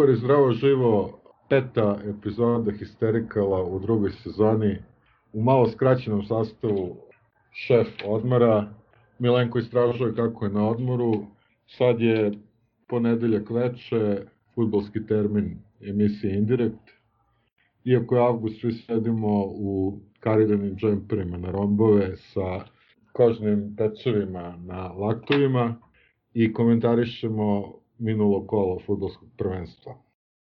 Grover je zdravo živo, peta epizoda Histerikala u drugoj sezoni, u malo skraćenom sastavu šef odmora, Milenko istražuje kako je na odmoru, sad je ponedeljak veče, futbolski termin emisije Indirekt, iako je avgust, svi sedimo u karidanim džemperima na rombove sa kožnim pečevima na laktovima i komentarišemo minulo kolo futbolskog prvenstva.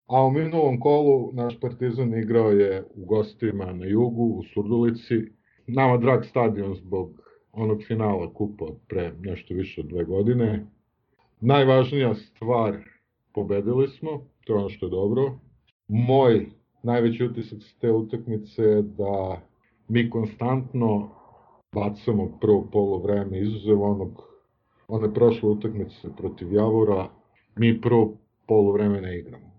A u minulom kolu naš Partizan igrao je u gostima na jugu, u Surdulici. Nama drag stadion zbog onog finala kupa pre nešto više od dve godine. Najvažnija stvar, pobedili smo, to je ono što je dobro. Moj najveći utisak sa te utakmice je da mi konstantno bacamo prvo polo vreme, izuzev onog, one prošle utakmice protiv Javora, mi prvo polo vreme ne igramo.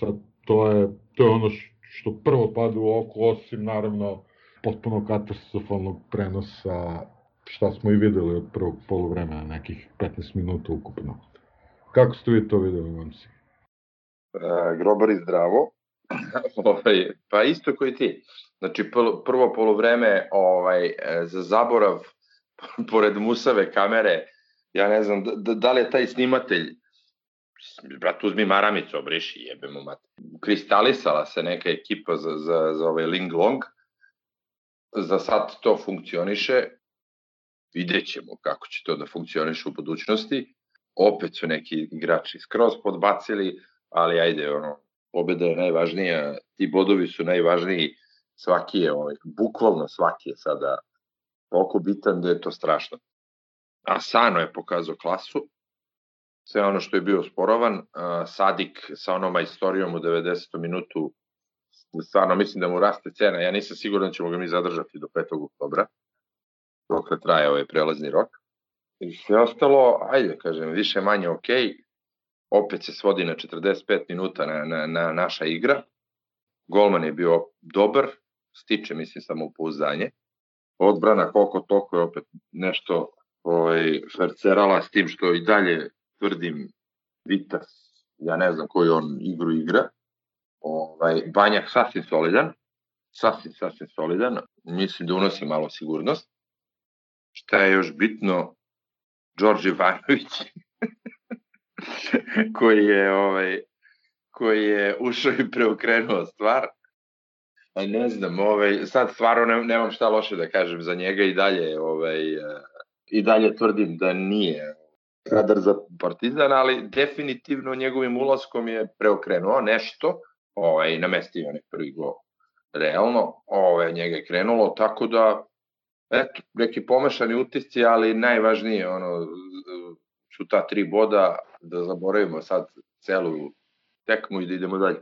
Sad, to je, to je ono što prvo pada u oko, osim naravno potpuno katastrofalnog prenosa šta smo i videli od prvog polovremena, nekih 15 minuta ukupno. Kako ste vi to videli, momci? E, grobar i zdravo. ovaj, pa isto koji ti. Znači, prvo polovreme ovaj, za zaborav, pored musave kamere, ja ne znam, da, da li je taj snimatelj brat, uzmi maramicu, obriši, jebemo mate. Kristalisala se neka ekipa za, za, za ovaj Ling Long. Za sad to funkcioniše. Vidjet ćemo kako će to da funkcioniše u budućnosti. Opet su neki igrači skroz podbacili, ali ajde, ono, pobeda je najvažnija, ti bodovi su najvažniji, svaki je, ovaj, bukvalno svaki je sada oko bitan da je to strašno. Asano je pokazao klasu, sve ono što je bio sporovan. Sadik sa onom majstorijom u 90. minutu, stvarno mislim da mu raste cena. Ja nisam siguran da ćemo ga mi zadržati do 5. oktobra, dok ne traje ovaj prelazni rok. I sve ostalo, ajde, kažem, više manje ok. Opet se svodi na 45 minuta na, na, na naša igra. Golman je bio dobar, stiče, mislim, samo pouzdanje. Odbrana koliko toliko je opet nešto ovaj, fercerala s tim što i dalje tvrdim Vitas, ja ne znam koju on igru igra, ovaj, Banjak sasvim solidan, sasvim, sasvim solidan, mislim da unosi malo sigurnost. Šta je još bitno, Đorđe Ivanović, koji je ovaj, koji je ušao i preokrenuo stvar. A ne znam, ovaj, sad stvarno ne, nemam šta loše da kažem za njega i dalje, ovaj, i dalje tvrdim da nije kadar za Partizan, ali definitivno njegovim ulaskom je preokrenuo nešto, ovaj, namestio onaj prvi gol. Realno, ovaj, njega je krenulo, tako da, eto, neki pomešani utisci, ali najvažnije ono, su ta tri boda, da zaboravimo sad celu tekmu i da idemo dalje.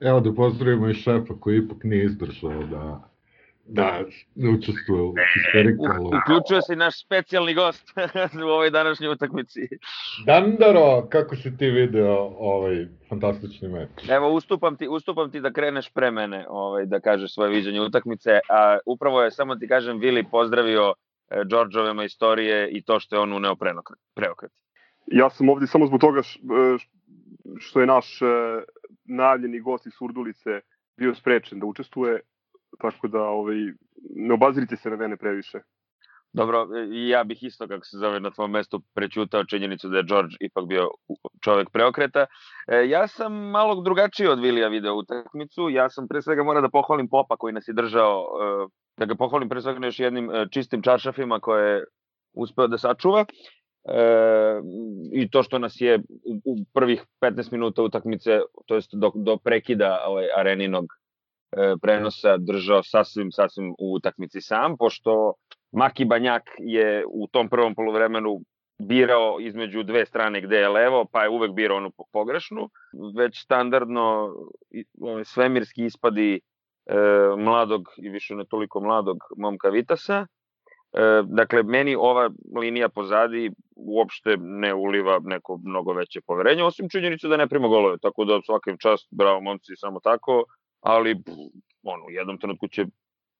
Evo da pozdravimo i šefa koji ipak nije izdržao da Da, da učestvuje u histerikalu. Uključuje se i naš specijalni gost u ovoj današnjoj utakmici. Dandaro, kako si ti video ovaj fantastični meč? Evo, ustupam ti, ustupam ti da kreneš pre mene, ovaj, da kažeš svoje viđenje utakmice, a upravo je, samo ti kažem, Vili pozdravio e, Đorđove majstorije i to što je on uneo preokret. Ja sam ovde samo zbog toga e, što je naš e, najavljeni gost iz Surdulice bio sprečen da učestvuje tako da ovaj, ne obazirite se na mene previše. Dobro, ja bih isto, kako se zove, na tvom mestu prećutao činjenicu da je George ipak bio čovek preokreta. E, ja sam malo drugačiji od Vilija video utakmicu. Ja sam pre svega mora da pohvalim Popa koji nas je držao, e, da ga pohvalim pre svega još jednim e, čistim čaršafima koje je uspeo da sačuva. E, I to što nas je u, u prvih 15 minuta utakmice, to jest do, do prekida ovaj, areninog prenosa držao sasvim, sasvim u utakmici sam, pošto Maki Banjak je u tom prvom polovremenu birao između dve strane gde je levo, pa je uvek birao onu pogrešnu, već standardno svemirski ispadi e, mladog i više ne toliko mladog momka Vitasa. E, dakle, meni ova linija pozadi uopšte ne uliva neko mnogo veće poverenje, osim činjenice da ne prima golove, tako da svakim čast, bravo momci, samo tako, ali on, u jednom trenutku će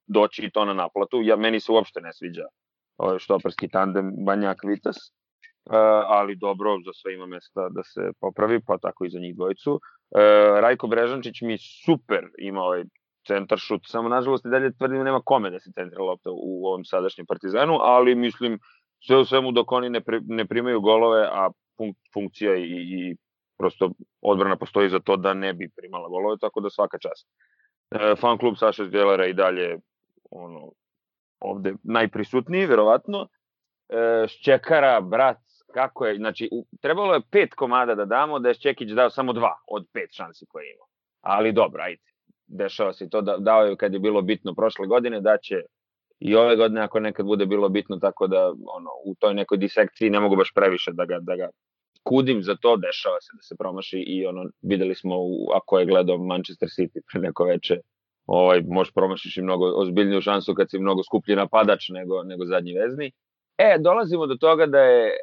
doći i to na naplatu. Ja, meni se uopšte ne sviđa ovaj štoperski tandem Banjak Vitas. ali dobro, za sve ima mesta da se popravi, pa tako i za njih dvojicu. E, Rajko Brežančić mi super ima ovaj centar šut, samo nažalost i dalje tvrdim da nema kome da se centra lopta u ovom sadašnjem Partizanu, ali mislim sve u svemu dok oni ne, pri, ne primaju golove, a fun, funkcija i, i prosto odbrana postoji za to da ne bi primala golove, tako da svaka čast. E, fan klub Saša Zdjelera i dalje ono, ovde najprisutniji, verovatno. E, Šćekara, brat, kako je, znači, u, trebalo je pet komada da damo, da je Šćekić dao samo dva od pet šansi koje ima. Ali dobro, ajde, dešava se to, da, dao je kad je bilo bitno prošle godine, da će i ove godine ako nekad bude bilo bitno, tako da ono, u toj nekoj disekciji ne mogu baš previše da ga, da ga kudim za to, dešava se da se promaši i ono, videli smo, u, ako je gledao Manchester City pre neko veče, ovaj, možeš promašiš i mnogo ozbiljniju šansu kad si mnogo skuplji napadač nego, nego zadnji vezni. E, dolazimo do toga da je e,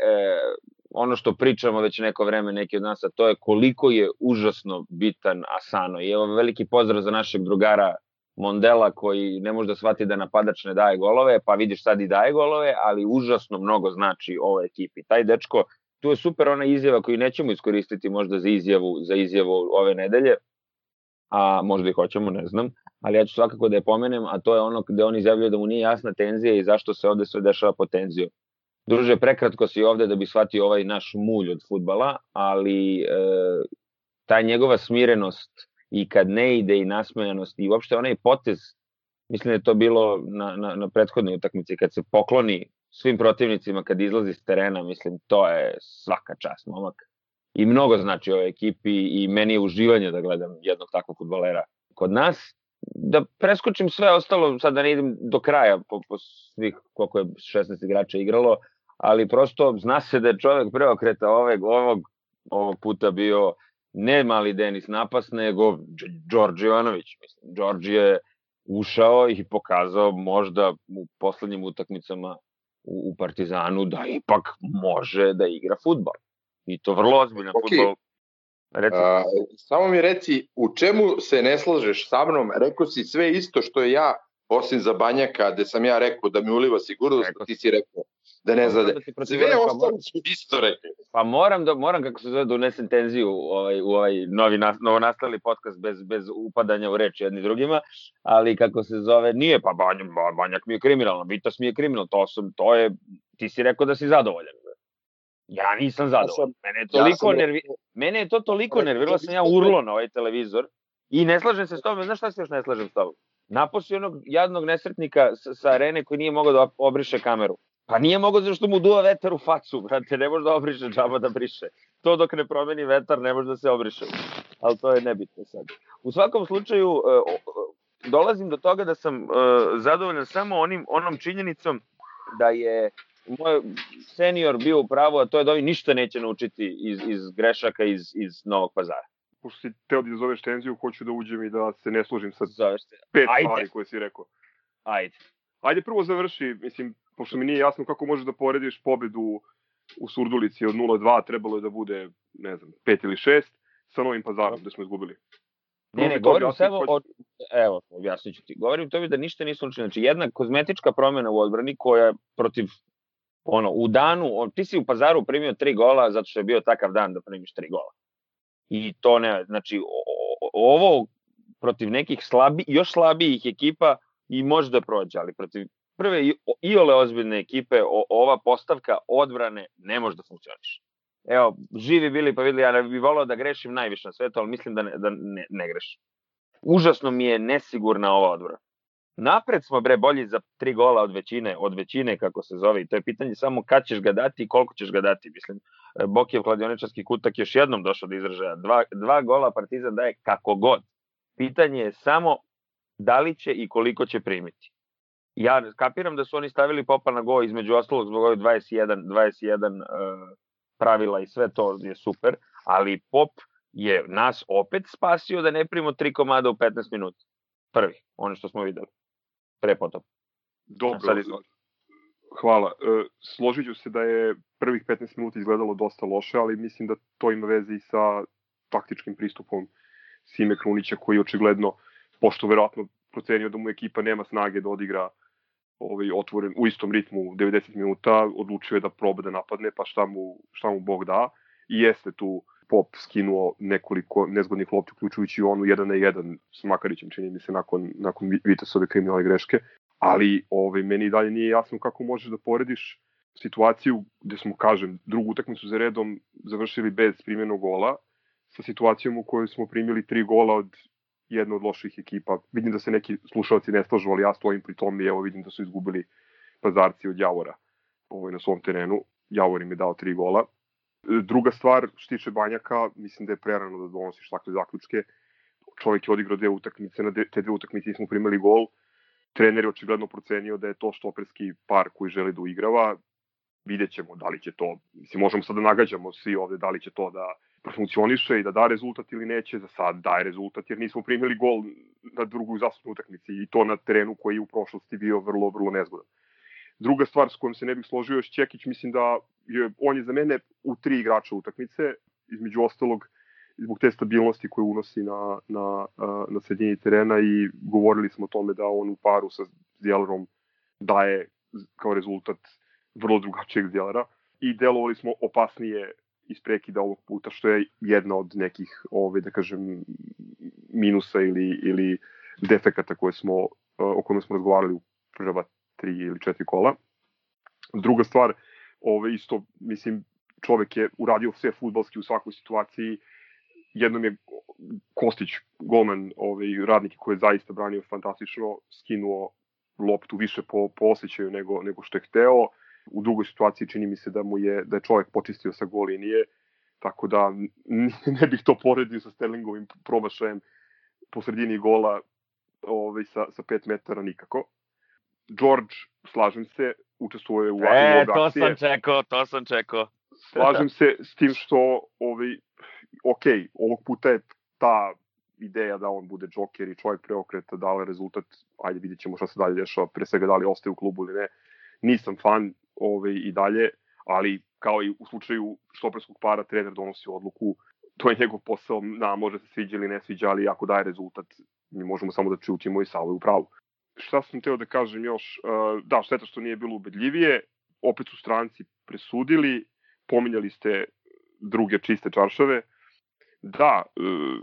ono što pričamo već neko vreme neki od nas, a to je koliko je užasno bitan Asano. I evo veliki pozdrav za našeg drugara Mondela koji ne može da shvati da napadač ne daje golove, pa vidiš sad i daje golove, ali užasno mnogo znači ovoj ekipi. Taj dečko, tu je super ona izjava koju nećemo iskoristiti možda za izjavu, za izjavu ove nedelje, a možda i hoćemo, ne znam, ali ja ću svakako da je pomenem, a to je ono gde on izjavljuje da mu nije jasna tenzija i zašto se ovde sve dešava po tenziju. Druže, prekratko si ovde da bi shvatio ovaj naš mulj od futbala, ali e, ta njegova smirenost i kad ne ide i nasmejanost i uopšte onaj potez, mislim da je to bilo na, na, na prethodnoj utakmici, kad se pokloni svim protivnicima kad izlazi s terena, mislim, to je svaka čast, momak. I mnogo znači ovoj ekipi i meni je uživanje da gledam jednog takvog futbolera kod nas. Da preskočim sve ostalo, sad da ne idem do kraja po, po svih koliko je 16 igrača igralo, ali prosto zna se da je čovek preokreta ovog, ovog, ovog puta bio ne mali Denis Napas, nego Đorđe Ivanović. Mislim, Đorđe je ušao i pokazao možda u poslednjim utakmicama u, u Partizanu da ipak može da igra futbol. I to vrlo ozbiljan okay. futbol. Reci. A, samo mi reci, u čemu se ne slažeš sa mnom? Rekao si sve isto što je ja, osim za Banjaka, gde sam ja rekao da mi uliva sigurnost, ti si rekao da ne zade. Da Sve pa ostalo su isto rekli. Pa moram, da, moram kako se zove, da unesem tenziju u ovaj, u ovaj novi, nas, novonastali podcast bez, bez upadanja u reči jedni drugima, ali kako se zove, nije, pa Banjak, Banjak mi je kriminalan, Vitas mi je kriminal, to, sam, to je, ti si rekao da si zadovoljan. Ja nisam zadovoljan. Mene je toliko ja nervi... Mene je to toliko nerviralo, sam ja urlo na ovaj televizor i ne slažem se s tobom. Znaš šta se još ne slažem s tobom? Naposi onog jadnog nesretnika sa, sa arene koji nije mogao da obriše kameru. Pa nije mogo zašto mu duva vetar u facu, brate, ne može da obriše džaba da briše. To dok ne promeni vetar ne može da se obriše. Ali to je nebitno sad. U svakom slučaju, e, dolazim do toga da sam e, zadovoljan samo onim, onom činjenicom da je moj senior bio u pravu, a to je da ovi ništa neće naučiti iz, iz grešaka iz, iz Novog pazara. Pošto si teo da izoveš tenziju, hoću da uđem i da se ne služim sa pet Ajde. stvari koje si rekao. Ajde. Ajde prvo završi, mislim, pošto mi nije jasno kako možeš da porediš pobedu u Surdulici od 0-2, trebalo je da bude, ne znam, 5 ili 6, sa Novim pazarom gde smo izgubili. Ne, ne, govorim samo o... Evo, objasnit ću ti. Govorim to da ništa nisu učinili. Znači, jedna kozmetička promena u odbrani koja protiv ono, u danu, ti si u pazaru primio tri gola zato što je bio takav dan da primiš tri gola. I to ne, znači, ovo protiv nekih slabi, još slabijih ekipa i može da prođe, ali protiv prve i ole ozbiljne ekipe o, ova postavka odbrane ne može da funkcioniše. Evo, živi bili pa videli, ja bih volao da grešim najviše na svetu, ali mislim da ne, da ne, ne grešim. Užasno mi je nesigurna ova odbrana. Napred smo bre bolji za tri gola od većine, od većine kako se zove i to je pitanje samo kad ćeš ga dati i koliko ćeš ga dati. Mislim, Bokijev kladioničarski kutak još jednom došao do izražaja. Dva, dva gola Partizan daje kako god. Pitanje je samo da li će i koliko će primiti ja kapiram da su oni stavili Popa na go između ostalog zbog ovih 21, 21 uh, pravila i sve to je super, ali Pop je nas opet spasio da ne primimo tri komada u 15 minuta. Prvi, ono što smo videli. Pre potom. Dobro, hvala. E, složit ću se da je prvih 15 minuta izgledalo dosta loše, ali mislim da to ima veze i sa taktičkim pristupom Sime Krunića koji očigledno, pošto verovatno procenio da mu ekipa nema snage da odigra ovaj, otvoren u istom ritmu 90 minuta, odlučio je da proba da napadne, pa šta mu, šta mu Bog da. I jeste tu Pop skinuo nekoliko nezgodnih lopti, uključujući onu 1 na 1 s Makarićem, čini mi se, nakon, nakon Vitesove kriminalne greške. Ali ovaj, meni dalje nije jasno kako možeš da porediš situaciju gde smo, kažem, drugu utakmicu za redom završili bez primjenog gola, sa situacijom u kojoj smo primili tri gola od jedna od loših ekipa. Vidim da se neki slušalci ne slažu, ali ja stojim pri tom i evo vidim da su izgubili pazarci od Javora ovaj, na svom terenu. Javor im je dao tri gola. Druga stvar, što tiče Banjaka, mislim da je prerano da donosiš takve zaključke. Čovjek je odigrao dve utakmice, na te dve utakmice smo primili gol. Trener je očigledno procenio da je to štoperski par koji želi da uigrava. Vidjet ćemo da li će to, mislim, možemo sad da nagađamo svi ovde da li će to da profunkcioniše i da da rezultat ili neće, za sad daje rezultat jer nismo primili gol na drugu zasutnu utakmici i to na terenu koji je u prošlosti bio vrlo, vrlo nezgodan. Druga stvar s kojom se ne bih složio je Čekić, mislim da je, on je za mene u tri igrača utakmice, između ostalog zbog te stabilnosti koju unosi na, na, na sredini terena i govorili smo o tome da on u paru sa Zdjelerom daje kao rezultat vrlo drugačijeg Zdjelera i delovali smo opasnije iz prekida ovog puta, što je jedna od nekih, ove, da kažem, minusa ili, ili defekata koje smo, o kojima smo razgovarali u prva tri ili četiri kola. Druga stvar, ove, isto, mislim, čovek je uradio sve futbalski u svakoj situaciji. Jednom je Kostić, golman, ovaj, radnik koji je zaista branio fantastično, skinuo loptu više po, po osjećaju nego, nego što je hteo u drugoj situaciji čini mi se da mu je da je čovjek počistio sa gol linije tako da ne bih to poredio sa Sterlingovim promašajem po sredini gola ovaj, sa, sa 5 metara nikako. George, slažem se, učestvuje u E, to akcije. sam čekao, to sam čekao. slažem se s tim što, ovaj, ok, ovog puta je ta ideja da on bude džoker i čovjek preokreta dala rezultat, ajde vidjet ćemo šta se dalje dešava, pre svega da li ostaje u klubu ili ne. Nisam fan, ovaj, i dalje, ali kao i u slučaju štoperskog para, trener donosi odluku, to je njegov posao, na, može se sviđa ili ne sviđa, ali ako daje rezultat, mi možemo samo da čutimo i Savo je u pravu. Šta sam teo da kažem još? Uh, da, šteta što nije bilo ubedljivije, opet su stranci presudili, pominjali ste druge čiste čaršave. Da, uh,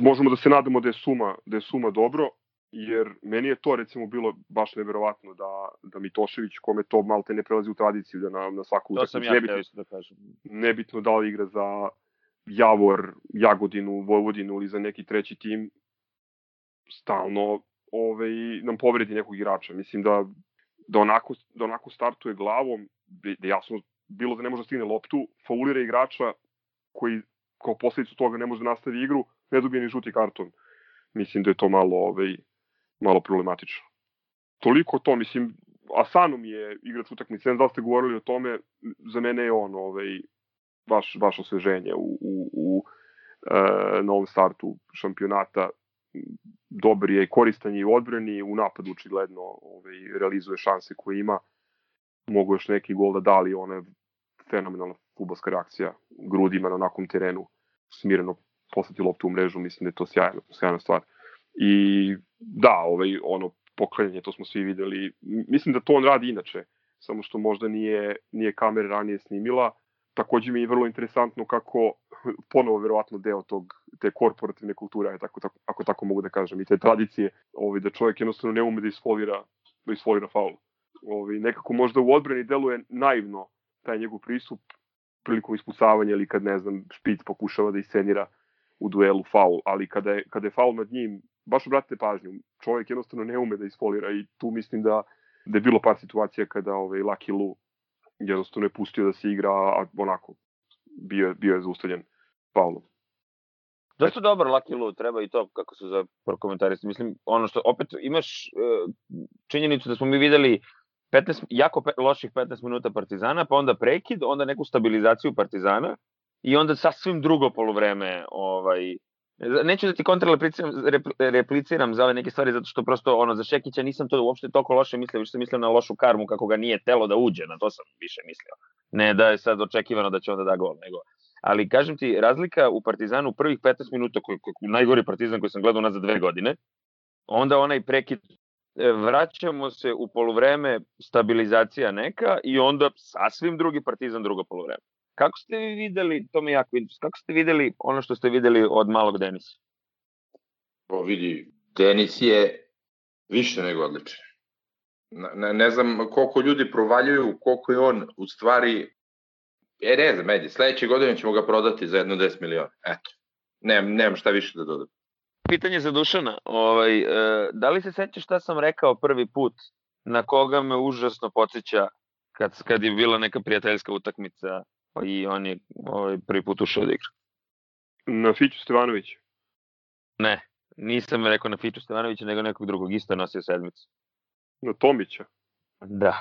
možemo da se nadamo da je suma, da je suma dobro, jer meni je to recimo bilo baš neverovatno da, da Mitošević, kome to malte ne prelazi u tradiciju, da na, na svaku utakmicu, ja nebitno, da kažem. nebitno da li igra za Javor, Jagodinu, Vojvodinu ili za neki treći tim, stalno ovaj, nam povredi nekog igrača. Mislim da, da, onako, da onako startuje glavom, da jasno bilo da ne može da stigne loptu, faulira igrača koji kao posledicu toga ne može da nastavi igru, ne dobije ni žuti karton. Mislim da je to malo ovaj, malo problematično. Toliko to, mislim, Asano mi je igrač utakmice, ne znam da ste govorili o tome, za mene je on ovaj, baš, baš osveženje u, u, u e, novom startu šampionata. Dobar je i koristan i u odbrani, u napadu očigledno ovaj, realizuje šanse koje ima. Mogu još neki gol da dali, ona je fenomenalna futbolska reakcija grudima na onakom terenu, smireno poslati loptu u mrežu, mislim da je to sjajna, sjajna stvar. I da, ovaj, ono, poklanjanje, to smo svi videli. Mislim da to on radi inače, samo što možda nije, nije kamera ranije snimila. Takođe mi je vrlo interesantno kako, ponovo verovatno deo tog, te korporativne kulture, tako, tako, ako tako mogu da kažem, i te tradicije, ovaj, da čovjek jednostavno ne ume da isfolira, da isfolira faul. Ovaj, nekako možda u odbrani deluje naivno taj njegov pristup prilikom ispucavanja ili kad, ne znam, špic pokušava da iscenira u duelu faul, ali kada je, kada je faul nad njim, baš obratite pažnju, čovjek jednostavno ne ume da isfolira i tu mislim da, da je bilo par situacija kada ovaj, Lucky Lu jednostavno je pustio da se igra, a onako bio, bio je zaustavljen faulom. Dosta dobar Lucky Lu, treba i to kako se za prokomentarisati. Mislim, ono što opet imaš uh, činjenicu da smo mi videli 15, jako pe, loših 15 minuta Partizana, pa onda prekid, onda neku stabilizaciju Partizana i onda sasvim drugo polovreme ovaj, Neću da ti kontrarepliciram repliciram za ove neke stvari, zato što prosto ono, za Šekića nisam to uopšte toliko loše mislio, više sam mislio na lošu karmu kako ga nije telo da uđe, na to sam više mislio. Ne da je sad očekivano da će onda da gol, nego. Ali kažem ti, razlika u Partizanu prvih 15 minuta, koji, koji, najgori Partizan koji sam gledao nazad dve godine, onda onaj prekid vraćamo se u polovreme stabilizacija neka i onda sasvim drugi partizan drugo polovreme. Kako ste vi videli, to me jako interesuje, kako ste videli ono što ste videli od malog Denisa? Po vidi, Denis je više nego odličan. Ne, ne znam koliko ljudi provaljuju, koliko je on u stvari, e ne znam, ajde, sledeće godine ćemo ga prodati za jedno 10 miliona, eto. Nemam, nemam šta više da dodam. Pitanje za Dušana, ovaj, e, da li se sećaš šta sam rekao prvi put, na koga me užasno podsjeća kad, kad je bila neka prijateljska utakmica i on je ovaj, prvi put ušao da igra? Na Fiću Stevanović. Ne, nisam rekao na Fiću Stevanovića, nego nekog drugog, isto nosio sedmicu. Na Tomića? Da.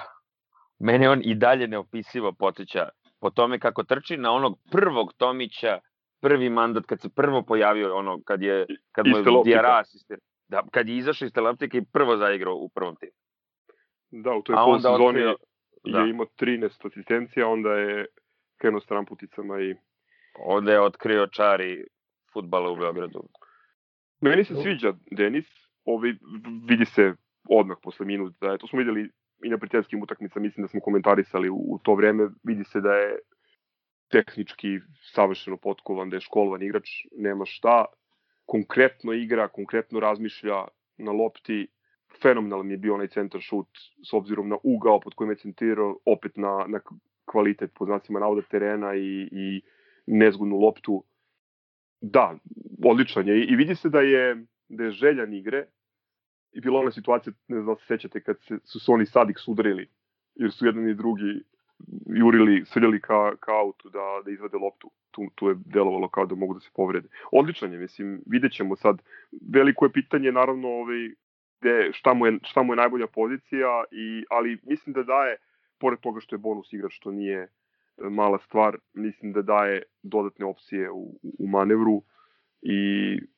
Mene on i dalje neopisivo podsjeća po tome kako trči na onog prvog Tomića, prvi mandat kad se prvo pojavio ono kad je kad mu je Diarra asistir. Da, kad je izašao iz Teloptika i prvo zaigrao u prvom timu. Da, u toj otkrio, da. je imao 13 asistencija, onda je krenuo s tramputicama i... Onda je otkrio čari futbala u Beogradu. Meni se sviđa Denis, ovi, vidi se odmah posle minuta, to smo videli i na prijateljskim utakmicama, mislim da smo komentarisali u, u to vreme, vidi se da je tehnički savršeno potkovan, da je školovan igrač, nema šta, konkretno igra, konkretno razmišlja na lopti, fenomenalan je bio onaj centar šut s obzirom na ugao pod kojim je centrirao, opet na, na kvalitet po znacima navoda terena i, i nezgodnu loptu. Da, odličan je. I vidi se da je, da je željan igre. I bila ona situacija, ne znam da se sećate, kad se, su se oni Sadik sudarili, jer su jedan i drugi jurili, srljali ka, ka autu da, da izvade loptu. Tu, tu je delovalo kao da mogu da se povrede. Odličan je, mislim, vidjet ćemo sad. Veliko je pitanje, naravno, ovaj, gde, šta, mu je, šta mu je najbolja pozicija, i, ali mislim da daje, pored toga što je bonus igrač, što nije e, mala stvar, mislim da daje dodatne opcije u, u manevru i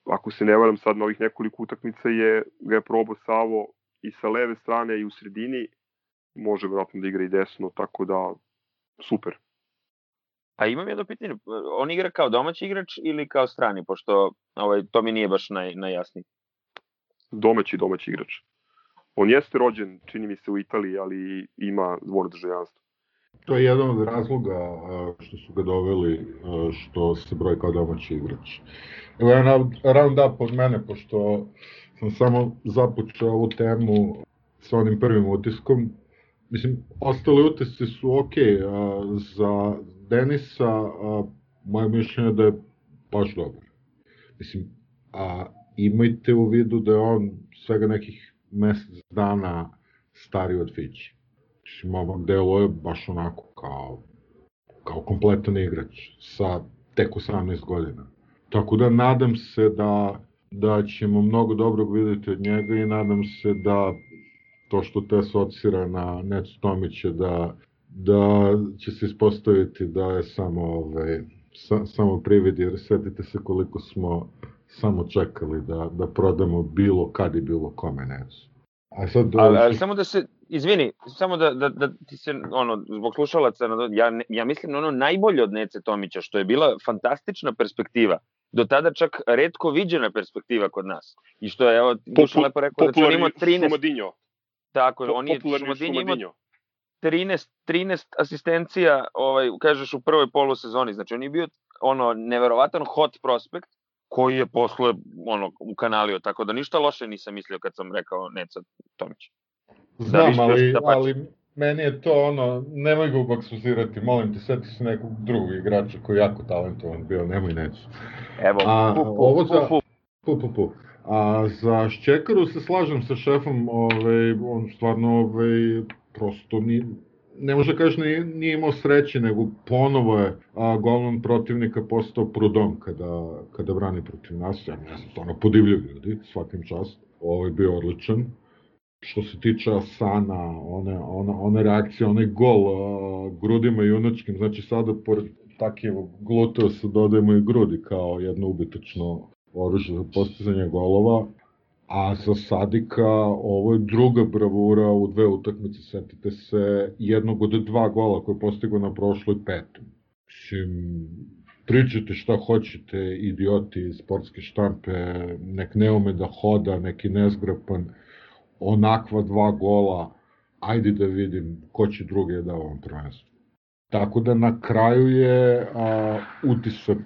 ako se ne varam sad na ovih nekoliko utakmica je ga je probao Savo i sa leve strane i u sredini može vjerojatno da igra i desno, tako da super. A imam jedno pitanje, on igra kao domaći igrač ili kao strani, pošto ovaj, to mi nije baš naj, najjasniji. Domaći, domaći igrač. On jeste rođen, čini mi se, u Italiji, ali ima dvojno državljanstvo. To je jedan od razloga što su ga doveli, što se broje kao domaći igrač. Evo jedan round up od mene, pošto sam samo započeo ovu temu sa onim prvim utiskom mislim, ostali utisci su ok, a, za Denisa a, moje mišljenje da je baš dobar. Mislim, a imajte u vidu da je on svega nekih mesec dana stariji od Fići. Mislim, ovom delu je baš onako kao, kao kompletan igrač sa tek 18 godina. Tako da nadam se da, da ćemo mnogo dobrog videti od njega i nadam se da to što te asocira na Necu Tomića da, da će se ispostaviti da je samo, ovaj, sa, samo privid, jer setite se koliko smo samo čekali da, da prodamo bilo kad i bilo kome Necu. A sad, ali, ali samo da se, izvini, samo da, da, da ti se, ono, zbog slušalaca, ja, ja mislim na ono najbolje od Nece Tomića, što je bila fantastična perspektiva do tada čak redko viđena perspektiva kod nas. I što je, evo, Dušan lepo rekao, da on imao 13... Tako, po, on je Šumadinje imao 13, 13 asistencija, ovaj, kažeš, u prvoj polusezoni. Znači, on je bio ono, neverovatan hot prospekt, koji je posle ono, ukanalio, tako da ništa loše nisam mislio kad sam rekao Neca Tomić. Da, Znam, da, ali, da ali meni je to ono, nemoj ga ubaksuzirati, molim te, seti se nekog drugog igrača koji je jako talentovan bio, nemoj Necu. Evo, A, pu, pu, ovo za... pu, pu, pu, pu. A za Šćekaru se slažem sa šefom, ovaj, on stvarno ovaj, prosto ni, ne može kažeš nije, nije imao sreće, nego ponovo je a, golman protivnika postao prudom kada, kada brani protiv nas. Ja ne znam, stvarno podivljaju ljudi, svakim čast. Ovo je bio odličan. Što se tiče Asana, one, one, one reakcije, onaj gol a, grudima junačkim, znači sada pored takivog gluteo se dodajemo i grudi kao jedno ubitačno oružje za postizanje golova, a za Sadika ovo je druga bravura u dve utakmice, setite se jednog od dva gola koje je postigao na prošloj petom. Mislim, pričate šta hoćete, idioti iz sportske štampe, nek ne ume da hoda, neki nezgrapan, onakva dva gola, ajde da vidim ko će drugi da ovom prvenstvu. Tako da na kraju je a, utisak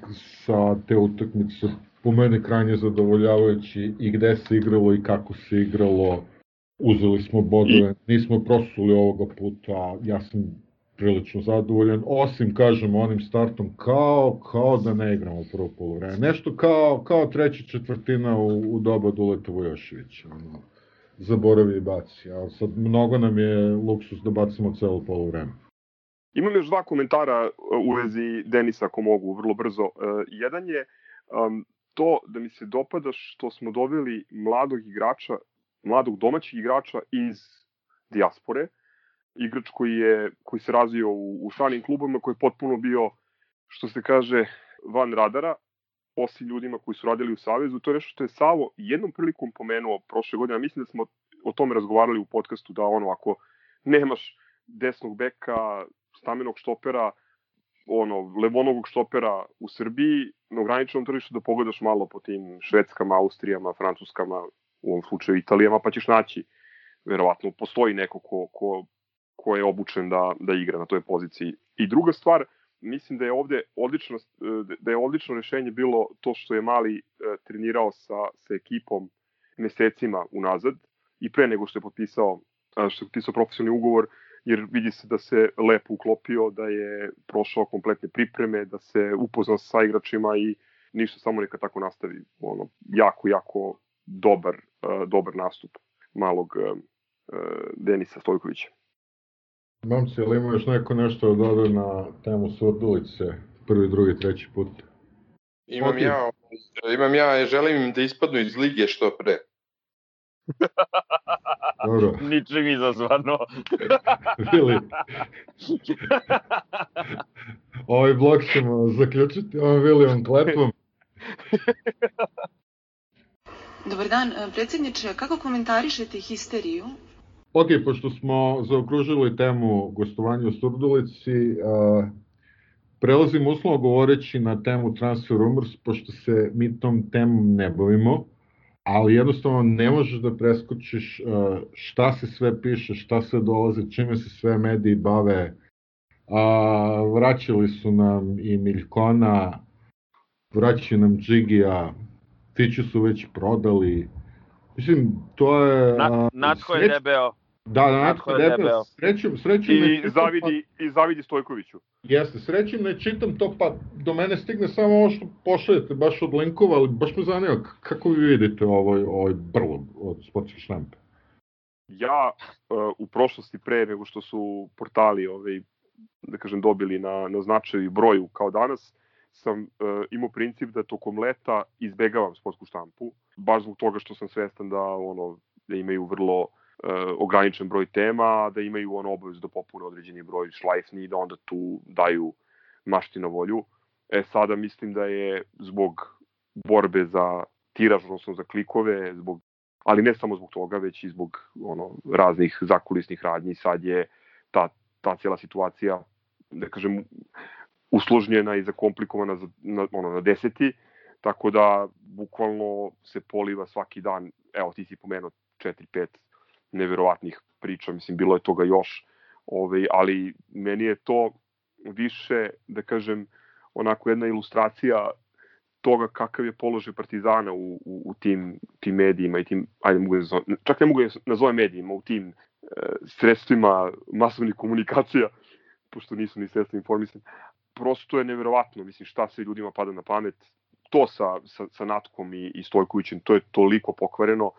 sa te utakmice po mene krajnje zadovoljavajući i gde se igralo i kako se igralo. Uzeli smo bodove, nismo prosuli ovoga puta, ja sam prilično zadovoljan, osim, kažem, onim startom, kao, kao da ne igramo prvo polovreme. Nešto kao, kao treća četvrtina u, u doba Duleta Vujoševića. Ono, zaboravi i baci. A sad mnogo nam je luksus da bacimo celo polovreme. Imam još dva komentara uh, u vezi Denisa ako mogu, vrlo brzo. Uh, jedan je um, to da mi se dopada što smo doveli mladog igrača, mladog domaćeg igrača iz dijaspore, igrač koji, je, koji se razvio u, u stranim klubama, koji je potpuno bio, što se kaže, van radara, osim ljudima koji su radili u Savezu. To je nešto što je Savo jednom prilikom pomenuo prošle godine. Mislim da smo o tome razgovarali u podcastu da ono, ako nemaš desnog beka, stamenog štopera, ono, levonogog štopera u Srbiji, na ograničenom tržištu da pogledaš malo po tim švedskama, austrijama, francuskama, u ovom slučaju italijama, pa ćeš naći, verovatno, postoji neko ko, ko, ko je obučen da, da igra na toj poziciji. I druga stvar, mislim da je ovde odlično, da je odlično rešenje bilo to što je Mali e, trenirao sa, sa ekipom mesecima unazad i pre nego što je potpisao što je potpisao profesionalni ugovor, jer vidi se da se lepo uklopio, da je prošao kompletne pripreme, da se upoznao sa igračima i ništa samo neka tako nastavi. Ono, jako, jako dobar, uh, dobar nastup malog uh, Denisa Stojkovića. Momci, ali ima još neko nešto da doda na temu Surdulice, prvi, drugi, treći put? Imam ja, imam ja, želim im da ispadnu iz lige što pre. Dobro. Ničim izazvano. Bili. ovaj blog ćemo zaključiti ovom Vilijom klepom. Dobar dan, predsjedniče, kako komentarišete histeriju? Ok, pošto smo zaokružili temu gostovanja u Surdulici, uh, prelazim uslovno govoreći na temu Transfer Rumors, pošto se mi tom temom ne bavimo ali jednostavno ne možeš da preskočiš uh, šta se sve piše, šta se dolaze, čime se sve mediji bave. A, vraćali su nam i Miljkona, vraćaju nam Džigija, Fiću su već prodali. Mislim, to je... Na, Natko je debeo. Da, da, Natko je debeo. Srećem, srećem I, ne zavidi, pa... I zavidi Stojkoviću. Jeste, srećem ne čitam to, pa do mene stigne samo ovo što pošaljete, baš od linkova, ali baš me zanima kako vi vidite ovaj, ovaj brlo od sportske štampe. Ja uh, u prošlosti pre nego što su portali ovaj, da kažem dobili na, na značaju i broju kao danas, sam uh, imao princip da tokom leta izbegavam sportsku štampu, baš zbog toga što sam svestan da ono da imaju vrlo uh, ograničen broj tema, da imaju ono obavezu da popune određeni broj šlajfni i da onda tu daju mašti na volju. E sada mislim da je zbog borbe za tiraž, odnosno za klikove, zbog ali ne samo zbog toga, već i zbog ono raznih zakulisnih radnji, sad je ta, ta cijela situacija, da kažem, usložnjena i zakomplikovana za, na, ono, na deseti, tako da bukvalno se poliva svaki dan, evo ti si pomenuo 4-5 neverovatnih priča, mislim, bilo je toga još, ovaj, ali meni je to više, da kažem, onako jedna ilustracija toga kakav je položaj Partizana u, u, u tim, tim medijima i tim, ajde mogu da čak ne mogu da nazovem medijima, u tim e, sredstvima masovnih komunikacija, pošto nisu ni sredstva informisanja. Prosto je neverovatno, mislim, šta se ljudima pada na pamet. To sa, sa, sa Natkom i, i Stojkovićem, to je toliko pokvareno,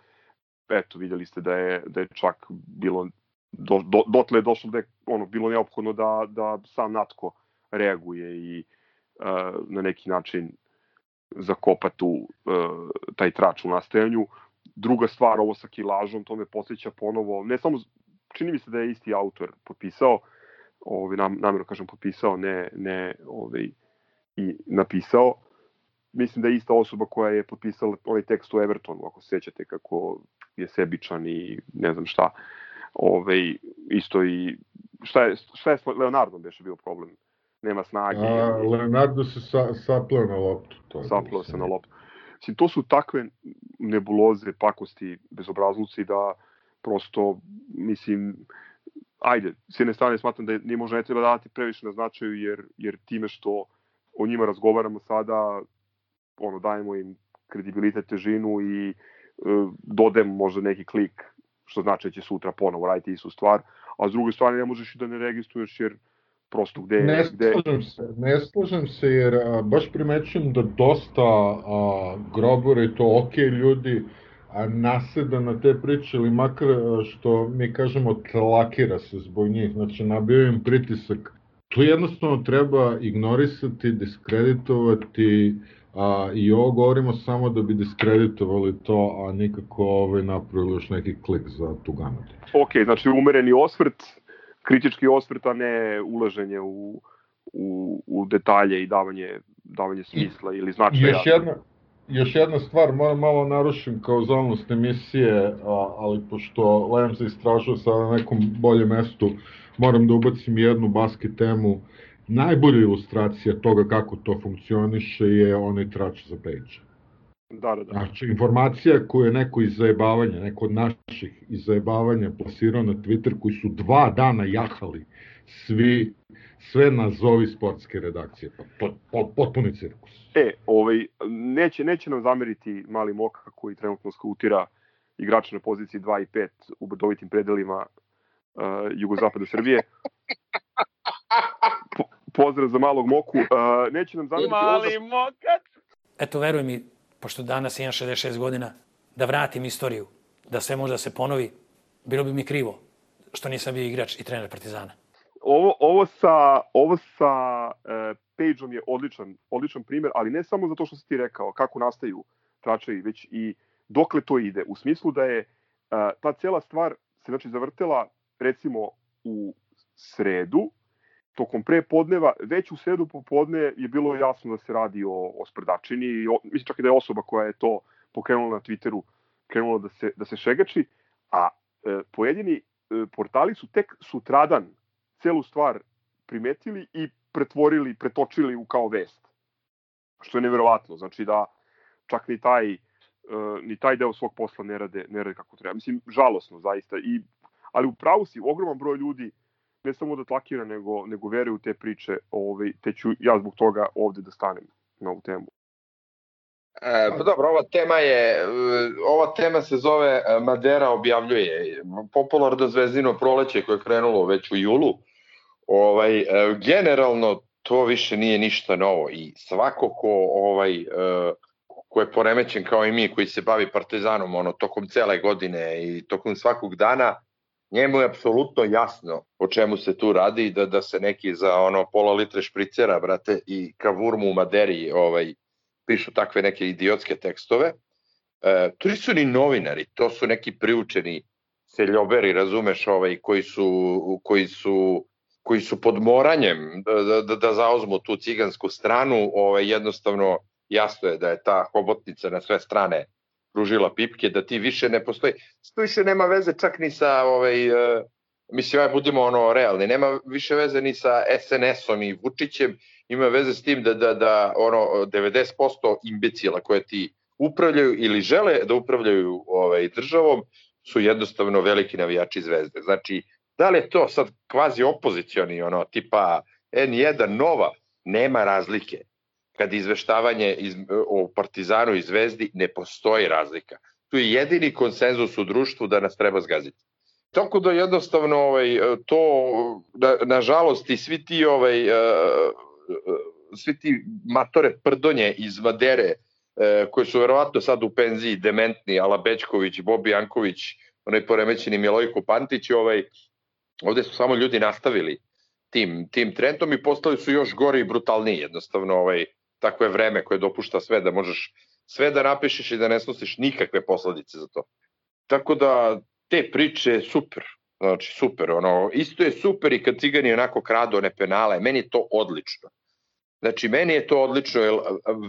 eto, videli ste da je, da je čak bilo, do, do, dotle je došlo da je ono, bilo neophodno da, da sam Natko reaguje i uh, na neki način zakopa tu uh, taj trač u nastajanju. Druga stvar, ovo sa kilažom, to me posjeća ponovo, ne samo, čini mi se da je isti autor potpisao, ovaj, nam, namjerno kažem potpisao, ne, ne ovaj, i napisao, mislim da je ista osoba koja je potpisala onaj tekst u Evertonu, ako se sećate kako je sebičan i ne znam šta. Ove, isto i šta je, šta je s Leonardom beše bio problem? Nema snage. A, Leonardo se sa, sapleo na loptu. To sapleo se na loptu. Mislim, to su takve nebuloze, pakosti, bezobrazluci da prosto, mislim, ajde, s jedne strane smatram da nije možda ne treba dati previše na značaju, jer, jer time što o njima razgovaramo sada, ono, dajemo im kredibilitet, težinu i e, dodajemo možda neki klik, što znači da će sutra ponovo raditi istu stvar, a s druge strane ne možeš i da ne registruješ jer prosto gde... Ne gde... slažem se, ne slažem se jer a, baš primećujem da dosta a, grobora i to ok ljudi a naseda na te priče ili makar što mi kažemo tlakira se zbog njih, znači nabio im pritisak. To jednostavno treba ignorisati, diskreditovati, a, i ovo govorimo samo da bi diskreditovali to, a nikako ovaj, napravili još neki klik za tu gamatu. Ok, znači umereni osvrt, kritički osvrt, a ne ulaženje u, u, u detalje i davanje, davanje smisla ili značaja. Još jedna, još jedna stvar, moram malo narušim kauzalnost emisije, a, ali pošto Lem se istražuje sa na nekom boljem mestu, moram da ubacim jednu basket temu. Najbolja ilustracija toga kako to funkcioniše je onaj trač za page. Da, da, da. Znači, informacija koju je neko iz zajebavanja, neko od naših iz zajebavanja plasirao na Twitter, koji su dva dana jahali svi, sve nazovi sportske redakcije. Pa, pot, pot, potpuni cirkus. E, ovaj, neće, neće nam zameriti mali Moka koji trenutno skautira igrača na poziciji 2 i 5 u brdovitim predelima uh, jugozapada Srbije. Po, pozdrav za malog Moku. Uh, neće nam zameriti... Mali Mokac! Eto, veruj mi, pošto danas imam 66 godina, da vratim istoriju, da sve može da se ponovi, bilo bi mi krivo što nisam bio igrač i trener Partizana. Ovo, ovo sa, ovo sa uh, Pageom je odličan, odličan primer, ali ne samo zato što si ti rekao kako nastaju tračevi, već i dokle to ide. U smislu da je uh, ta cela stvar se znači zavrtela recimo u sredu, tokom pre podneva, već u sredu popodne je bilo jasno da se radi o, o sprdačini i o, mislim čak i da je osoba koja je to pokrenula na Twitteru krenula da se, da se šegači, a e, pojedini e, portali su tek sutradan celu stvar primetili i pretvorili, pretočili u kao vest. Što je neverovatno, znači da čak ni taj, e, ni taj deo svog posla ne rade, ne rade kako treba. Mislim, žalosno zaista, i, ali u pravu si, ogroman broj ljudi ne samo da tlakira, nego, nego veruje u te priče, ovaj, te ću ja zbog toga ovde da stanem na ovu temu. E, pa dobro, ova tema je, ova tema se zove e, Madera objavljuje. Popularno zvezdino proleće koje je krenulo već u julu. Ovaj, e, generalno to više nije ništa novo i svako ko ovaj, e, ko je poremećen kao i mi koji se bavi partizanom ono, tokom cele godine i tokom svakog dana, njemu je apsolutno jasno o čemu se tu radi, da, da se neki za ono pola litre špricera, brate, i kavurmu u Maderi ovaj, pišu takve neke idiotske tekstove. E, to nisu ni novinari, to su neki priučeni seljoberi, razumeš, ovaj, koji su, koji su koji su pod moranjem da, da, da zauzmu tu cigansku stranu, ovaj, jednostavno jasno je da je ta hobotnica na sve strane pružila pipke, da ti više ne postoji. To više nema veze čak ni sa, ovaj, uh, mislim, aj budimo ono realni, nema više veze ni sa SNS-om i Vučićem, ima veze s tim da, da, da ono 90% imbecila koje ti upravljaju ili žele da upravljaju ovaj, državom su jednostavno veliki navijači zvezde. Znači, da li je to sad kvazi opozicioni, ono, tipa N1 Nova, nema razlike kad izveštavanje iz, o Partizanu i Zvezdi ne postoji razlika. Tu je jedini konsenzus u društvu da nas treba zgaziti. Tako da jednostavno ovaj, to, na, nažalost, i svi ti, ovaj, svi ti matore prdonje iz Madere, koji su verovatno sad u penziji dementni, Ala Bečković, Bobi Janković, onaj poremećeni Milojko Pantić, ovaj, ovde su samo ljudi nastavili tim, tim trendom i postali su još gori i brutalniji, jednostavno ovaj, tako je vreme koje dopušta sve da možeš sve da napišeš i da ne snosiš nikakve posledice za to. Tako da te priče super, znači super, ono, isto je super i kad cigani onako kradu one penale, meni je to odlično. Znači, meni je to odlično, jer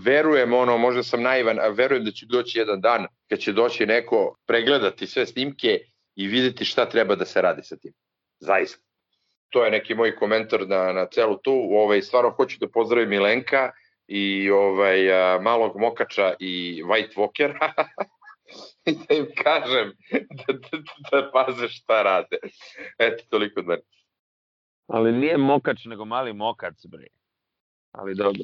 verujem, ono, možda sam naivan, a verujem da će doći jedan dan kad će doći neko pregledati sve snimke i videti šta treba da se radi sa tim. Zaista. To je neki moj komentar na, na celu tu. Ovaj, stvarno hoću da pozdravim Milenka i ovaj, a, malog mokača i White Walker. i da im kažem da, da, da paze šta rade. Eto, toliko od mene. Ali nije mokač, nego mali mokac, bre. Ali dobro.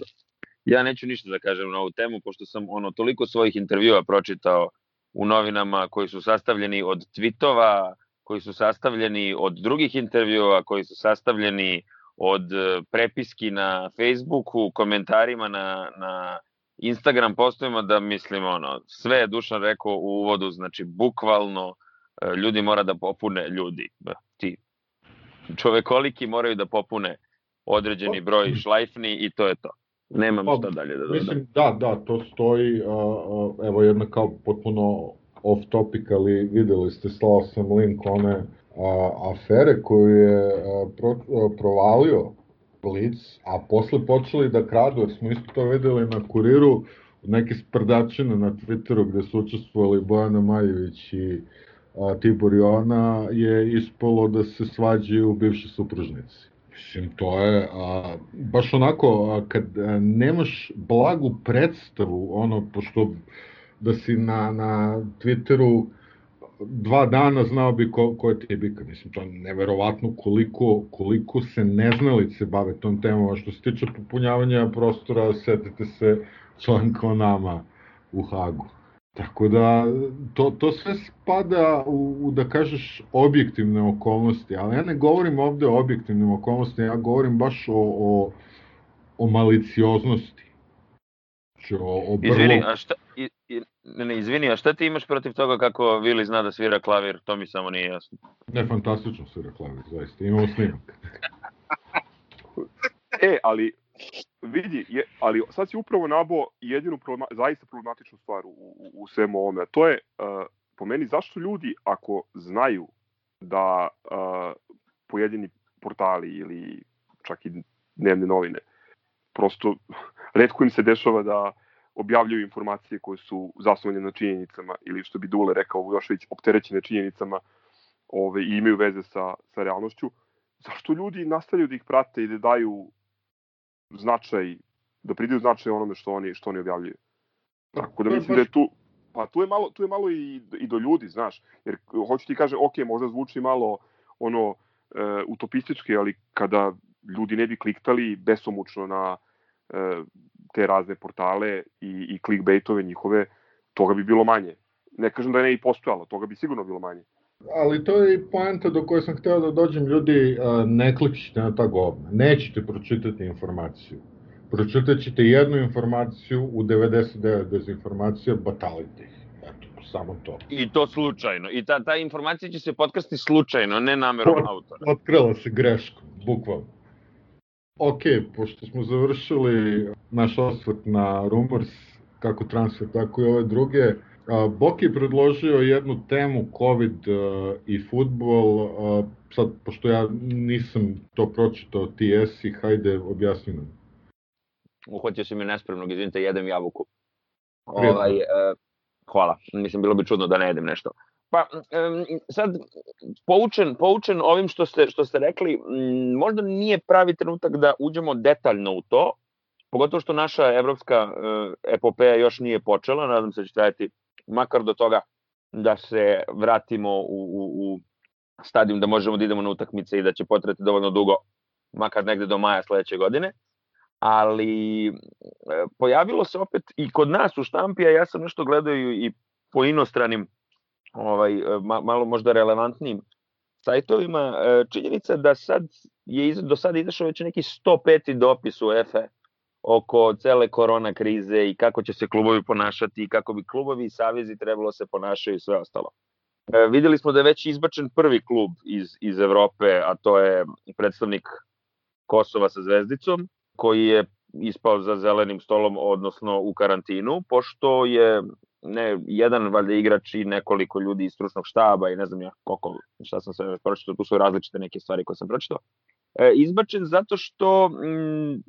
Ja neću ništa da kažem na ovu temu, pošto sam ono toliko svojih intervjua pročitao u novinama koji su sastavljeni od tweetova, koji su sastavljeni od drugih intervjua, koji su sastavljeni od e, prepiski na Facebooku, komentarima na, na Instagram postovima da mislim ono, sve je Dušan rekao u uvodu, znači bukvalno e, ljudi mora da popune ljudi, ti čovekoliki moraju da popune određeni broj šlajfni i to je to. Nemam pa, šta dalje da dodam. Mislim, da, da, to stoji, evo jedna kao potpuno off topic, ali videli ste, slao sam link one uh, afere koju je uh, pro, uh, provalio Blitz, a posle počeli da kradu, jer smo isto to videli na kuriru, neke sprdačine na Twitteru gde su učestvovali Bojana Maljević i a, Tibor Joana je ispolo da se svađaju bivši supružnici. Mislim, to je a, baš onako, a, kad a, nemaš blagu predstavu, ono, pošto da si na, na Twitteru dva dana znao bi ko, ko je Tibika. Mislim, to je neverovatno koliko, koliko se neznalice bave tom temom. A što se tiče popunjavanja prostora, setite se članka o nama u Hagu. Tako da, to, to sve spada u, u, da kažeš, objektivne okolnosti, ali ja ne govorim ovde o objektivnim okolnostima, ja govorim baš o, o, o malicioznosti. Znači, o, o brlo... Izvini, a šta, ne, ne, izvini, a šta ti imaš protiv toga kako Vili zna da svira klavir? To mi samo nije jasno. Ne, fantastično svira klavir, zaista. Imamo snimak. e, ali vidi, je, ali sad si upravo nabo jedinu problema, zaista problematičnu stvar u, u, u svemu ovome. To je, uh, po meni, zašto ljudi ako znaju da uh, pojedini portali ili čak i dnevne novine, prosto redko im se dešava da objavljuju informacije koje su zasnovane na činjenicama ili što bi Dule rekao Vujošević opterećene činjenicama ove, i imaju veze sa, sa realnošću, zašto ljudi nastavljaju da ih prate i da daju značaj, da pridaju značaj onome što oni, što oni objavljuju. Tako da mislim da je tu, pa tu je malo, tu je malo i, i do ljudi, znaš, jer hoću ti kaže, ok, možda zvuči malo ono e, utopistički, ali kada ljudi ne bi kliktali besomučno na e, te razne portale i, i clickbaitove njihove, toga bi bilo manje. Ne kažem da ne i postojalo, toga bi sigurno bilo manje. Ali to je i poenta do koje sam hteo da dođem, ljudi, ne klikćite na ta govna, nećete pročitati informaciju. Pročitat ćete jednu informaciju, u 99 dezinformacija, batalite ih. Eto, samo to. I to slučajno. I ta, ta informacija će se podcasti slučajno, ne namerom Od, autora. Otkrila se greškom, bukvalno. Ok, pošto smo završili naš osvrt na Rumors, kako transfer, tako i ove druge, Boki je predložio jednu temu COVID i futbol, sad, pošto ja nisam to pročitao, ti jesi, hajde, objasni nam. Uhvatio si me nespremnog, izvinite, jedem jabuku. Ovaj, uh, hvala, mislim, bilo bi čudno da ne jedem nešto. Pa, sad, poučen, poučen ovim što ste, što ste rekli, m, možda nije pravi trenutak da uđemo detaljno u to, pogotovo što naša evropska uh, epopeja još nije počela, nadam se da će trajati makar do toga da se vratimo u, u, u stadijum da možemo da idemo na utakmice i da će potreti dovoljno dugo, makar negde do maja sledeće godine. Ali e, pojavilo se opet i kod nas u štampi, a ja sam nešto gledao i, po inostranim, ovaj, e, malo možda relevantnim sajtovima, e, činjenica da sad je do sada izašao već neki 105. dopis u EFE oko cele korona krize i kako će se klubovi ponašati i kako bi klubovi i savezi trebalo se ponašaju i sve ostalo. E, videli smo da je već izbačen prvi klub iz, iz Evrope, a to je predstavnik Kosova sa zvezdicom, koji je ispao za zelenim stolom, odnosno u karantinu, pošto je ne, jedan valjda igrač i nekoliko ljudi iz stručnog štaba i ne znam ja koliko, šta sam sve pročitao, tu su različite neke stvari koje sam pročitao. E, izbačen zato što mm,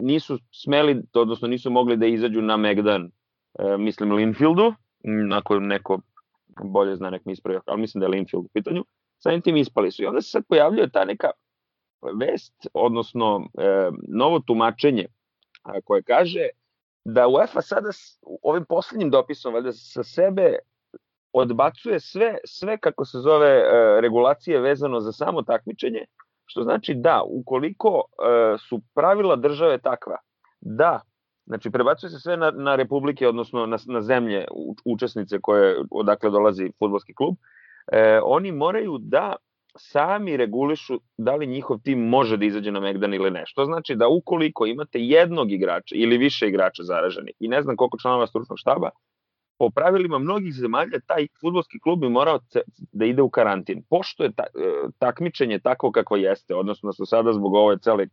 nisu smeli, odnosno nisu mogli da izađu na Megdan, e, mislim Linfieldu, ako neko bolje zna nek mi ispravio, ali mislim da je Linfield u pitanju, samim tim ispali su. I onda se sad pojavljuje ta neka vest, odnosno e, novo tumačenje a, koje kaže da UEFA sada ovim poslednjim dopisom valjda sa sebe odbacuje sve, sve kako se zove e, regulacije vezano za samo takmičenje, što znači da, ukoliko e, su pravila države takva, da, znači prebacuje se sve na, na republike, odnosno na, na zemlje učesnice koje, odakle dolazi futbolski klub, e, oni moraju da sami regulišu da li njihov tim može da izađe na Megdan ili ne. Što znači da ukoliko imate jednog igrača ili više igrača zaraženih i ne znam koliko članova stručnog štaba, po pravilima mnogih zemalja taj futbolski klub bi morao da ide u karantin. Pošto je ta, e, takmičenje tako kakvo jeste, odnosno da su sada zbog ove cele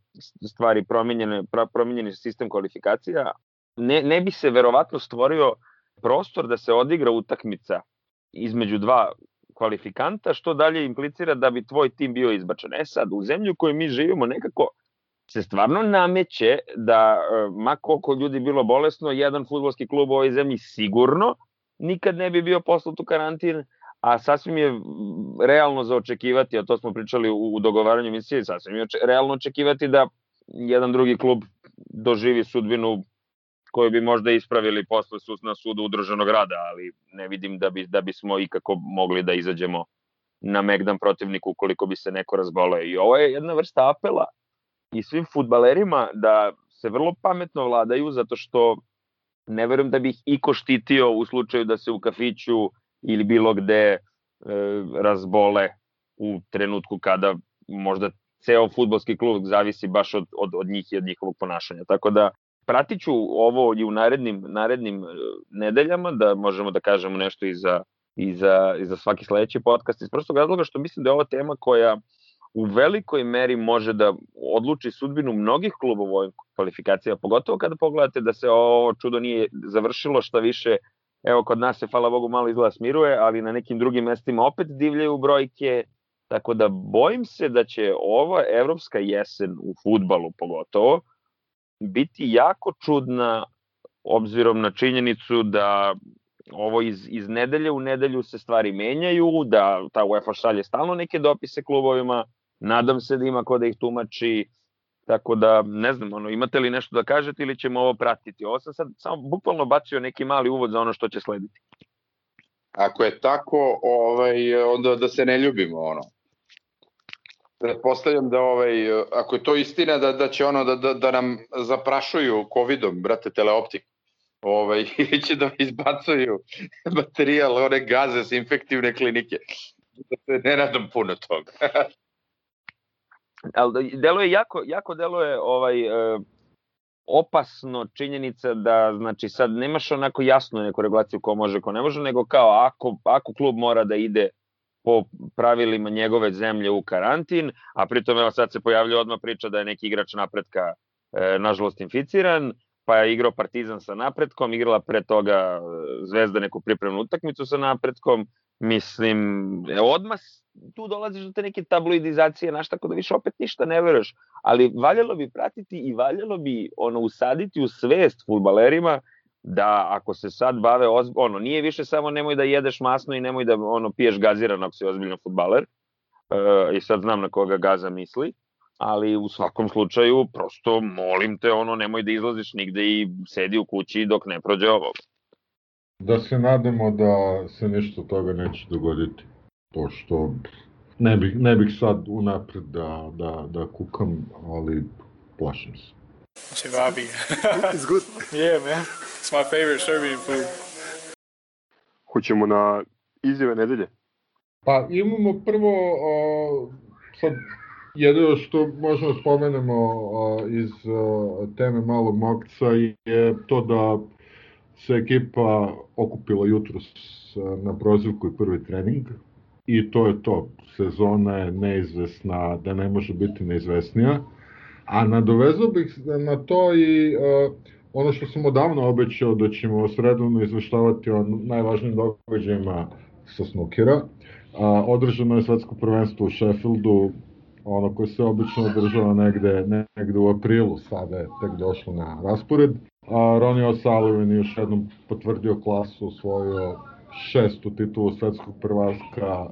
stvari promenjene, promenjeni sistem kvalifikacija, ne, ne bi se verovatno stvorio prostor da se odigra utakmica između dva kvalifikanta, što dalje implicira da bi tvoj tim bio izbačen. E sad, u zemlju u kojoj mi živimo nekako se stvarno nameće da, e, ma koliko ljudi bilo bolesno, jedan futbolski klub u ovoj zemlji sigurno nikad ne bi bio poslat u karantin, a sasvim je realno za očekivati, a to smo pričali u dogovaranju emisije, sasvim je realno očekivati da jedan drugi klub doživi sudbinu koju bi možda ispravili posle sud na sudu udruženog rada, ali ne vidim da, bi, da bismo ikako mogli da izađemo na Megdan protivniku ukoliko bi se neko razboleo. I ovo je jedna vrsta apela i svim futbalerima da se vrlo pametno vladaju zato što ne verujem da bih iko štitio u slučaju da se u kafiću ili bilo gde e, razbole u trenutku kada možda ceo futbolski klub zavisi baš od, od, od njih i od njihovog ponašanja. Tako da pratit ću ovo i u narednim, narednim e, nedeljama, da možemo da kažemo nešto i za, i za, i za svaki sledeći podcast, iz prostog razloga što mislim da je ova tema koja u velikoj meri može da odluči sudbinu mnogih klubova ovim kvalifikacijama, pogotovo kada pogledate da se ovo čudo nije završilo, šta više, evo kod nas se, hvala Bogu, malo izgleda smiruje, ali na nekim drugim mestima opet divljaju brojke, tako da bojim se da će ova evropska jesen u futbalu pogotovo, biti jako čudna obzirom na činjenicu da ovo iz, iz nedelje u nedelju se stvari menjaju, da ta UEFA šalje stalno neke dopise klubovima, nadam se da ima ko da ih tumači, tako da ne znam, ono, imate li nešto da kažete ili ćemo ovo pratiti? Ovo sam sad samo bukvalno bacio neki mali uvod za ono što će slediti. Ako je tako, ovaj, onda da se ne ljubimo, ono. Pretpostavljam da ovaj, ako je to istina da, da će ono da, da, da nam zaprašuju covidom, brate, teleoptik, ovaj, ili će da izbacuju materijal, one gaze s infektivne klinike. Da se ne nadam puno toga. Ali deluje jako, jako deluje ovaj, e, opasno činjenica da znači sad nemaš onako jasnu neku regulaciju ko može, ko ne može, nego kao ako, ako klub mora da ide po pravilima njegove zemlje u karantin, a pritom evo sad se pojavlja odmah priča da je neki igrač napretka e, nažalost inficiran, pa je igrao Partizan sa napretkom, igrala pre toga e, Zvezda neku pripremnu utakmicu sa napretkom, mislim, e, odmah tu dolaziš do te neke tabloidizacije, znaš, tako da više opet ništa ne veruješ, ali valjalo bi pratiti i valjalo bi ono usaditi u svest futbalerima da ako se sad bave ozb... ono nije više samo nemoj da jedeš masno i nemoj da ono piješ gazirano ako si ozbiljno fudbaler. E, I sad znam na koga gaza misli, ali u svakom slučaju prosto molim te ono nemoj da izlaziš nigde i sedi u kući dok ne prođe ovo. Da se nadamo da se ništa toga neće dogoditi, pošto ne bih, ne bih sad unapred da, da, da kukam, ali plašim se. Cevapi. it's good. yeah, man. It's my favorite Serbian food. Hoćemo na izjave nedelje? Pa imamo prvo, o, sad jedino što možemo da spomenemo o, iz o, teme malog mokca je to da se ekipa okupila jutros na prozivku i prvi trening i to je to. Sezona je neizvesna, da ne može biti neizvesnija. A nadovezao bih na to i uh, ono što sam odavno obećao da ćemo sredovno izveštavati o najvažnijim događajima sa snukera. Uh, održano je svetsko prvenstvo u Sheffieldu, ono koje se obično održava negde, negde u aprilu, sada je tek došlo na raspored. A Ronnie O'Sullivan je još jednom potvrdio klasu, osvojio šestu titulu svetskog prvaka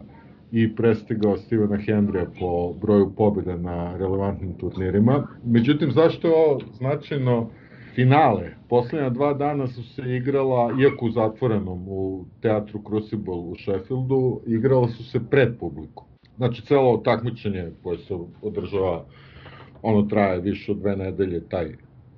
i prestigao Stevena Hendrija po broju pobjeda na relevantnim turnirima. Međutim, zašto je ovo značajno? finale. Poslednja dva dana su se igrala, iako u zatvorenom, u teatru Crucible u Sheffieldu, igrala su se pred publikom. Znači, celo takmičenje koje se održava, ono traje više od dve nedelje, taj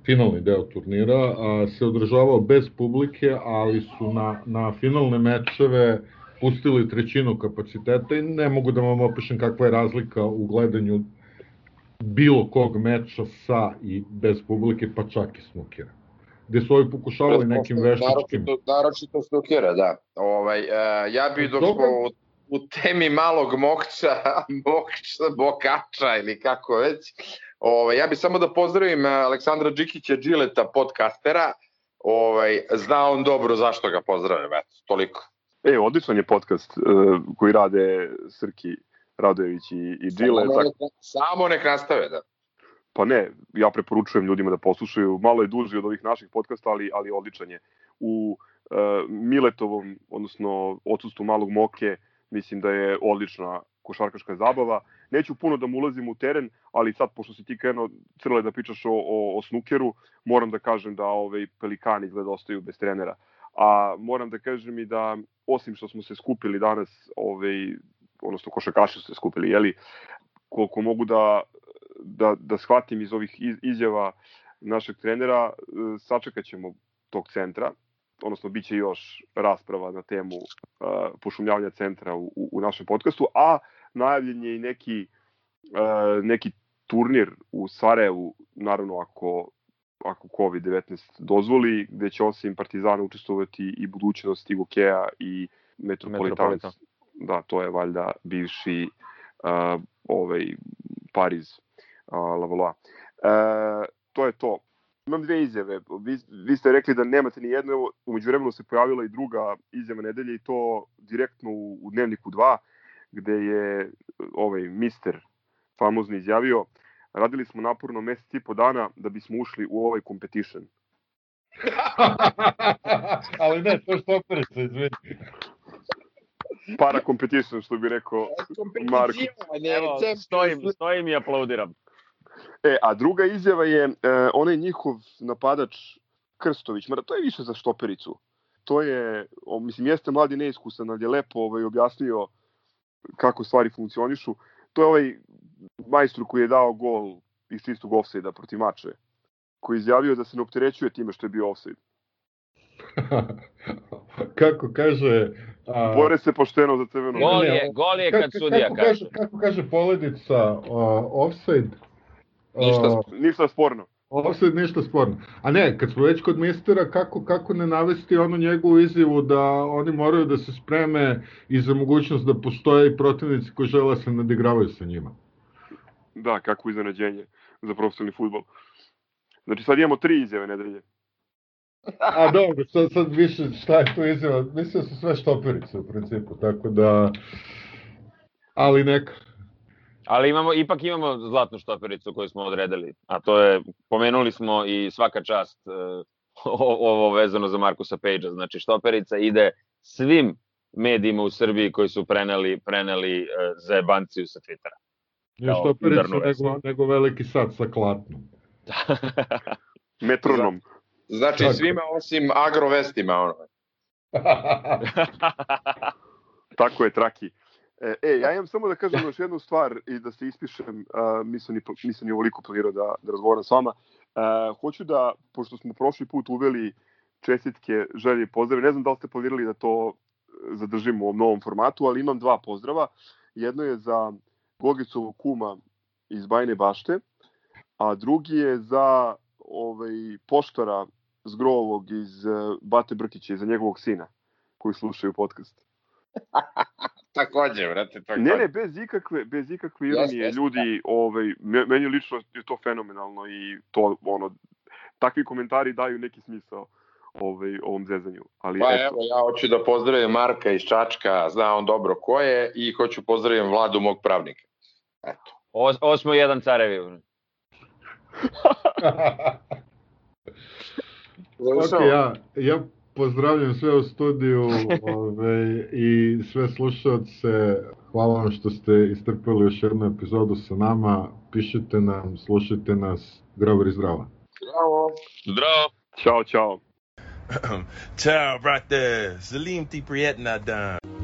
finalni deo turnira, a, se održavao bez publike, ali su na, na finalne mečeve pustili trećinu kapaciteta i ne mogu da vam opišem kakva je razlika u gledanju bilo kog meča sa i bez publike, pa čak i snukera. Gde su ovi pokušavali nekim veštačkim... Naročito, naročito snukera, da. Ovaj, uh, ja bi dok smo u, u temi malog mokča, mokča, bokača ili kako već, ovaj, ja bi samo da pozdravim Aleksandra Đikića Džileta, podcastera, ovaj, zna on dobro zašto ga pozdravim, eto, toliko. E, odličan je podcast uh, koji rade Srki Radojević i, i Džile. Samo, nek, samo nek nastave, da. Pa ne, ja preporučujem ljudima da poslušaju. Malo je duži od ovih naših podcasta, ali, ali odličan je. U uh, Miletovom, odnosno odsustvu Malog Moke, mislim da je odlična košarkaška zabava. Neću puno da mu ulazim u teren, ali sad, pošto si ti krenuo crle da pričaš o, o, o snukeru, moram da kažem da ovaj pelikani izgleda ostaju bez trenera. A moram da kažem i da, osim što smo se skupili danas ovaj, odnosno košarkaši su se skupili, jeli, koliko mogu da, da, da shvatim iz ovih izjava našeg trenera, e, sačekat ćemo tog centra, odnosno bit će još rasprava na temu uh, pošumljavanja centra u, u, u našem podcastu, a najavljen je i neki, uh, neki turnir u Sarajevu, naravno ako, ako COVID-19 dozvoli, gde će osim Partizana učestvovati i budućnost Igokeja i Metropolitans, Metropolitan da, to je valjda bivši uh, ovaj, Pariz uh, Lavalois. Uh, to je to. Imam dve izjave. Vi, vi ste rekli da nemate ni jednu, evo, umeđu vremenu se pojavila i druga izjava nedelje i to direktno u, u Dnevniku 2, gde je ovaj mister famozni izjavio radili smo naporno mesec i po dana da bismo ušli u ovaj competition. Ali ne, to je stoperica, izvini para competition, što bi rekao Marko. Evo, stojim, stojim i aplaudiram. E, a druga izjava je e, onaj njihov napadač Krstović, mada to je više za štopericu. To je, o, mislim, jeste mladi neiskusan, ali je lepo ovaj, objasnio kako stvari funkcionišu. To je ovaj majstor koji je dao gol iz čistog offside-a protiv mače, koji je izjavio da se ne opterećuje time što je bio offside. kako kaže... A... Bore se pošteno za crveno. Gol je, gol je kad sudija kako kaže. Kako kaže poledica uh, offside? Ništa, uh, ništa sporno. Offside ništa sporno. A ne, kad smo već kod mistera, kako, kako ne navesti onu njegovu izjavu da oni moraju da se spreme i za mogućnost da postoje i protivnici koji žele da se nadigravaju sa njima. Da, kako iznenađenje za profesionalni futbol. Znači sad imamo tri izjave nedelje. A dobro, sad, sad više šta je to izjava, mislim da su sve štoperice u principu, tako da, ali neka. Ali imamo, ipak imamo zlatnu štopericu koju smo odredili, a to je, pomenuli smo i svaka čast uh, ovo vezano za Markusa Page-a, znači štoperica ide svim medijima u Srbiji koji su preneli, preneli uh, zajebanciju sa Twittera. Nije štoperica nego, nego veliki sad sa klatnom. Metronom. Znači Tako. svima osim agrovestima, ono. Tako je, Traki. E, e, ja imam samo da kažem još jednu stvar i da se ispišem, uh, nisam, ni, nisam ni ovoliko planirao da, da razgovaram s vama. Uh, hoću da, pošto smo prošli put uveli čestitke, želje i pozdrave, ne znam da li ste planirali da to zadržimo u ovom novom formatu, ali imam dva pozdrava. Jedno je za Gogicovog kuma iz Bajne bašte, a drugi je za ovaj, poštora Zgrovog iz uh, Bate Brkića, za njegovog sina, koji slušaju podcast. takođe, brate, takođe. Ne, ne, bez ikakve, bez ikakve ironije, yes, ljudi, da. ovaj, meni lično je to fenomenalno i to, ono, takvi komentari daju neki smisao ovaj, ovom zezanju. Ali, pa eto. evo, ja hoću da pozdravim Marka iz Čačka, zna on dobro ko je, i hoću pozdravim Vladu, mog pravnika. Eto. Os, osmo jedan carevi. Ok, ja, ja pozdravljam sve u studiju ove, i sve slušalce. Hvala vam što ste istrpili još jednu epizodu sa nama. Pišite nam, slušajte nas. Grobar i zdrava. Zdravo. Zdravo. Ćao, čao. Ciao, brate. Salim ti prijetna dan.